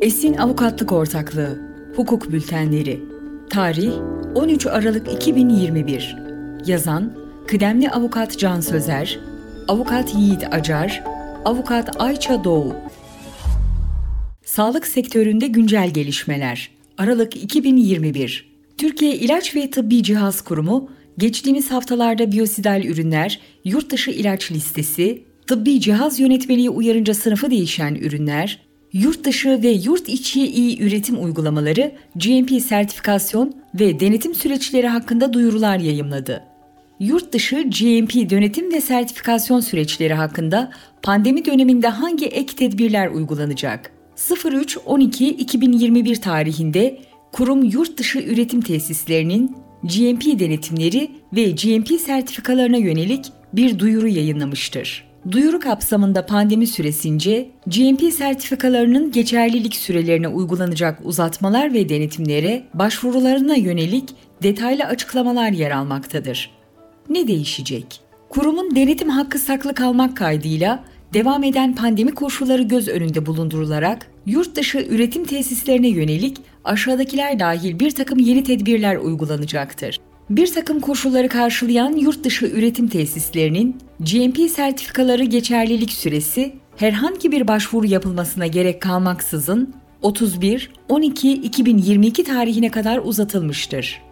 Esin Avukatlık Ortaklığı Hukuk Bültenleri Tarih 13 Aralık 2021 Yazan Kıdemli Avukat Can Sözer Avukat Yiğit Acar Avukat Ayça Doğu. Sağlık sektöründe güncel gelişmeler Aralık 2021 Türkiye İlaç ve Tıbbi Cihaz Kurumu geçtiğimiz haftalarda biyosidal ürünler, yurt dışı ilaç listesi, tıbbi cihaz yönetmeliği uyarınca sınıfı değişen ürünler, yurt dışı ve yurt içi iyi üretim uygulamaları, GMP sertifikasyon ve denetim süreçleri hakkında duyurular yayımladı. Yurt dışı GMP denetim ve sertifikasyon süreçleri hakkında pandemi döneminde hangi ek tedbirler uygulanacak? 03-12-2021 tarihinde kurum yurt dışı üretim tesislerinin GMP denetimleri ve GMP sertifikalarına yönelik bir duyuru yayınlamıştır. Duyuru kapsamında pandemi süresince GMP sertifikalarının geçerlilik sürelerine uygulanacak uzatmalar ve denetimlere başvurularına yönelik detaylı açıklamalar yer almaktadır. Ne değişecek? Kurumun denetim hakkı saklı kalmak kaydıyla devam eden pandemi koşulları göz önünde bulundurularak yurt dışı üretim tesislerine yönelik aşağıdakiler dahil bir takım yeni tedbirler uygulanacaktır. Bir takım koşulları karşılayan yurt dışı üretim tesislerinin GMP sertifikaları geçerlilik süresi herhangi bir başvuru yapılmasına gerek kalmaksızın 31-12-2022 tarihine kadar uzatılmıştır.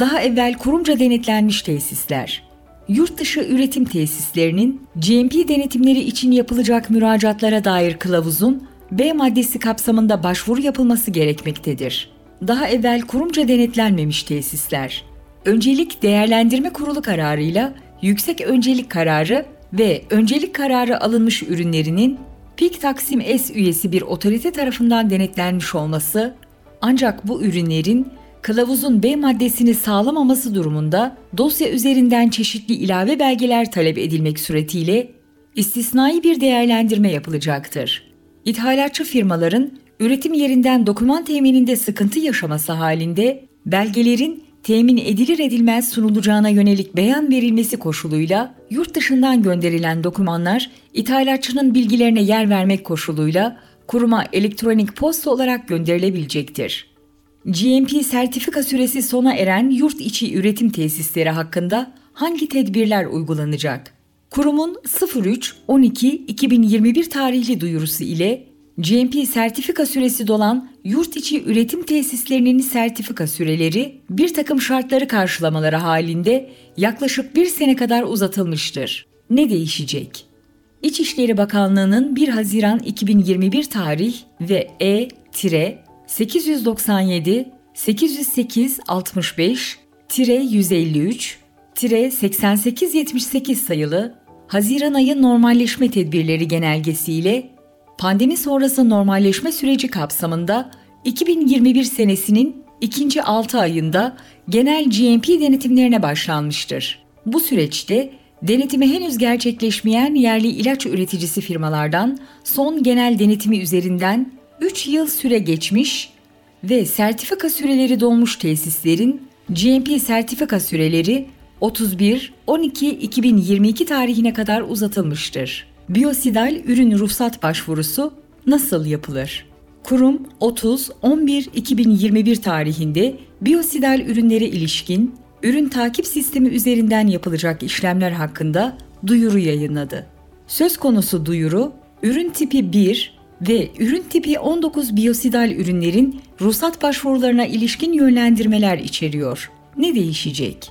Daha evvel kurumca denetlenmiş tesisler, yurt dışı üretim tesislerinin GMP denetimleri için yapılacak müracaatlara dair kılavuzun B maddesi kapsamında başvuru yapılması gerekmektedir. Daha evvel kurumca denetlenmemiş tesisler, öncelik değerlendirme kurulu kararıyla yüksek öncelik kararı ve öncelik kararı alınmış ürünlerinin PİK Taksim S üyesi bir otorite tarafından denetlenmiş olması, ancak bu ürünlerin kılavuzun B maddesini sağlamaması durumunda dosya üzerinden çeşitli ilave belgeler talep edilmek suretiyle istisnai bir değerlendirme yapılacaktır. İthalatçı firmaların üretim yerinden doküman temininde sıkıntı yaşaması halinde belgelerin temin edilir edilmez sunulacağına yönelik beyan verilmesi koşuluyla yurt dışından gönderilen dokümanlar ithalatçının bilgilerine yer vermek koşuluyla kuruma elektronik posta olarak gönderilebilecektir. GMP sertifika süresi sona eren yurt içi üretim tesisleri hakkında hangi tedbirler uygulanacak? Kurumun 03-12-2021 tarihli duyurusu ile GMP sertifika süresi dolan yurt içi üretim tesislerinin sertifika süreleri bir takım şartları karşılamaları halinde yaklaşık bir sene kadar uzatılmıştır. Ne değişecek? İçişleri Bakanlığı'nın 1 Haziran 2021 tarih ve E-897 808 65 153 8878 sayılı Haziran ayı normalleşme tedbirleri genelgesiyle pandemi sonrası normalleşme süreci kapsamında 2021 senesinin ikinci 6 ayında genel GMP denetimlerine başlanmıştır. Bu süreçte denetimi henüz gerçekleşmeyen yerli ilaç üreticisi firmalardan son genel denetimi üzerinden 3 yıl süre geçmiş ve sertifika süreleri dolmuş tesislerin GMP sertifika süreleri 31-12-2022 tarihine kadar uzatılmıştır. Biyosidal ürün ruhsat başvurusu nasıl yapılır? Kurum 30-11-2021 tarihinde biyosidal ürünlere ilişkin ürün takip sistemi üzerinden yapılacak işlemler hakkında duyuru yayınladı. Söz konusu duyuru, ürün tipi 1 ve ürün tipi 19 biyosidal ürünlerin ruhsat başvurularına ilişkin yönlendirmeler içeriyor. Ne değişecek?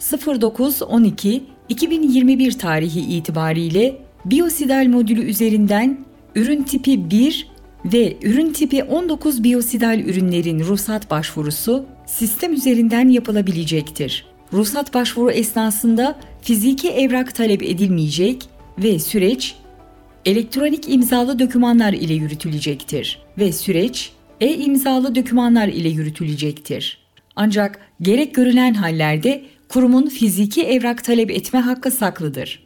09-12-2021 tarihi itibariyle biyosidal modülü üzerinden ürün tipi 1 ve ürün tipi 19 biyosidal ürünlerin ruhsat başvurusu sistem üzerinden yapılabilecektir. Ruhsat başvuru esnasında fiziki evrak talep edilmeyecek ve süreç elektronik imzalı dokümanlar ile yürütülecektir ve süreç e-imzalı dokümanlar ile yürütülecektir. Ancak gerek görülen hallerde kurumun fiziki evrak talep etme hakkı saklıdır.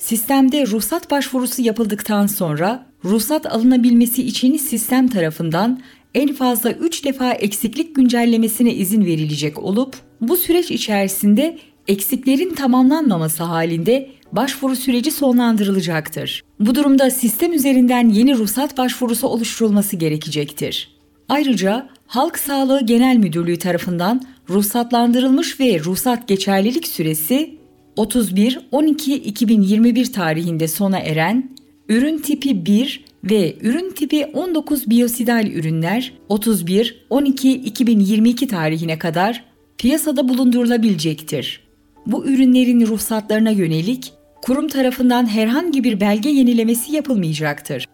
Sistemde ruhsat başvurusu yapıldıktan sonra ruhsat alınabilmesi için sistem tarafından en fazla 3 defa eksiklik güncellemesine izin verilecek olup bu süreç içerisinde eksiklerin tamamlanmaması halinde başvuru süreci sonlandırılacaktır. Bu durumda sistem üzerinden yeni ruhsat başvurusu oluşturulması gerekecektir. Ayrıca Halk Sağlığı Genel Müdürlüğü tarafından ruhsatlandırılmış ve ruhsat geçerlilik süresi 31-12-2021 tarihinde sona eren ürün tipi 1 ve ürün tipi 19 biyosidal ürünler 31-12-2022 tarihine kadar piyasada bulundurulabilecektir. Bu ürünlerin ruhsatlarına yönelik kurum tarafından herhangi bir belge yenilemesi yapılmayacaktır.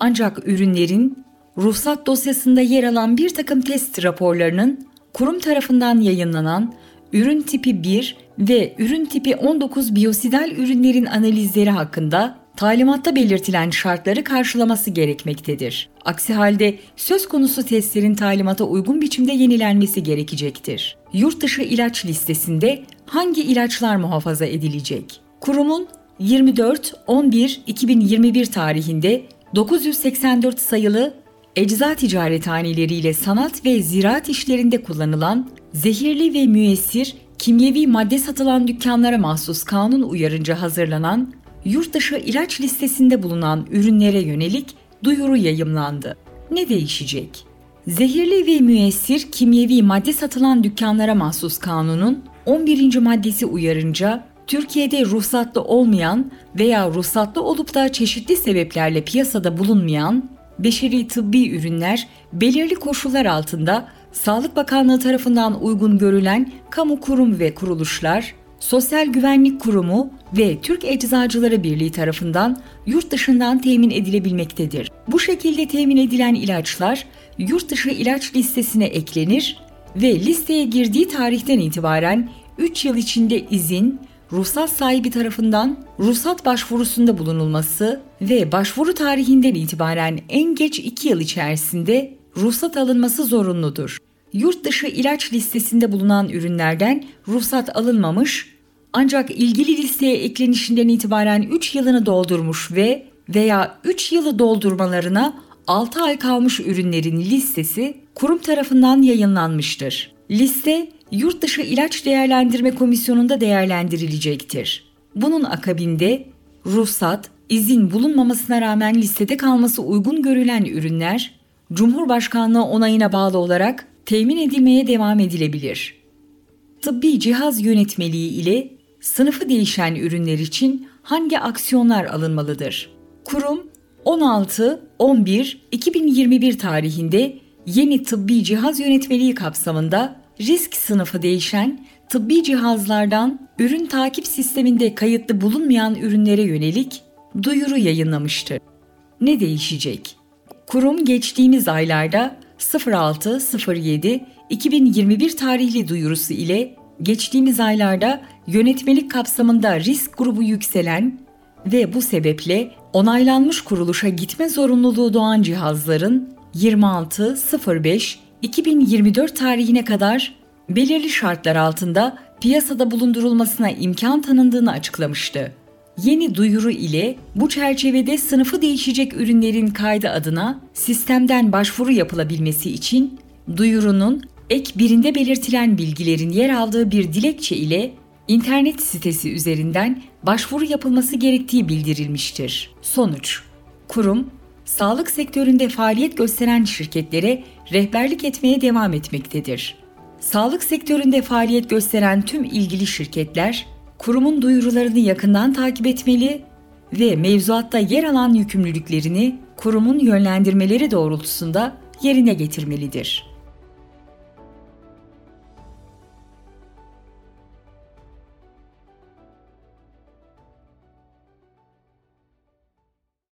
Ancak ürünlerin ruhsat dosyasında yer alan bir takım test raporlarının kurum tarafından yayınlanan ürün tipi 1 ve ürün tipi 19 biyosidal ürünlerin analizleri hakkında talimatta belirtilen şartları karşılaması gerekmektedir. Aksi halde söz konusu testlerin talimata uygun biçimde yenilenmesi gerekecektir. Yurt dışı ilaç listesinde hangi ilaçlar muhafaza edilecek? Kurumun 24-11-2021 tarihinde 984 sayılı ecza ticarethaneleriyle sanat ve ziraat işlerinde kullanılan zehirli ve müessir kimyevi madde satılan dükkanlara mahsus kanun uyarınca hazırlanan yurt dışı ilaç listesinde bulunan ürünlere yönelik duyuru yayımlandı. Ne değişecek? Zehirli ve müessir kimyevi madde satılan dükkanlara mahsus kanunun 11. maddesi uyarınca Türkiye'de ruhsatlı olmayan veya ruhsatlı olup da çeşitli sebeplerle piyasada bulunmayan beşeri tıbbi ürünler belirli koşullar altında Sağlık Bakanlığı tarafından uygun görülen kamu kurum ve kuruluşlar, Sosyal Güvenlik Kurumu ve Türk Eczacıları Birliği tarafından yurt dışından temin edilebilmektedir. Bu şekilde temin edilen ilaçlar yurt dışı ilaç listesine eklenir ve listeye girdiği tarihten itibaren 3 yıl içinde izin, ruhsat sahibi tarafından ruhsat başvurusunda bulunulması ve başvuru tarihinden itibaren en geç 2 yıl içerisinde ruhsat alınması zorunludur. Yurt dışı ilaç listesinde bulunan ürünlerden ruhsat alınmamış ancak ilgili listeye eklenişinden itibaren 3 yılını doldurmuş ve veya 3 yılı doldurmalarına 6 ay kalmış ürünlerin listesi kurum tarafından yayınlanmıştır. Liste Yurt Dışı İlaç Değerlendirme Komisyonu'nda değerlendirilecektir. Bunun akabinde ruhsat, izin bulunmamasına rağmen listede kalması uygun görülen ürünler Cumhurbaşkanlığı onayına bağlı olarak temin edilmeye devam edilebilir. Tıbbi cihaz yönetmeliği ile sınıfı değişen ürünler için hangi aksiyonlar alınmalıdır? Kurum 16-11-2021 tarihinde yeni tıbbi cihaz yönetmeliği kapsamında risk sınıfı değişen tıbbi cihazlardan ürün takip sisteminde kayıtlı bulunmayan ürünlere yönelik duyuru yayınlamıştır. Ne değişecek? Kurum geçtiğimiz aylarda 06.07.2021 tarihli duyurusu ile geçtiğimiz aylarda yönetmelik kapsamında risk grubu yükselen ve bu sebeple onaylanmış kuruluşa gitme zorunluluğu doğan cihazların 26.05.2024 tarihine kadar belirli şartlar altında piyasada bulundurulmasına imkan tanındığını açıklamıştı. Yeni duyuru ile bu çerçevede sınıfı değişecek ürünlerin kaydı adına sistemden başvuru yapılabilmesi için duyurunun ek birinde belirtilen bilgilerin yer aldığı bir dilekçe ile internet sitesi üzerinden başvuru yapılması gerektiği bildirilmiştir. Sonuç Kurum, sağlık sektöründe faaliyet gösteren şirketlere rehberlik etmeye devam etmektedir. Sağlık sektöründe faaliyet gösteren tüm ilgili şirketler, kurumun duyurularını yakından takip etmeli ve mevzuatta yer alan yükümlülüklerini kurumun yönlendirmeleri doğrultusunda yerine getirmelidir.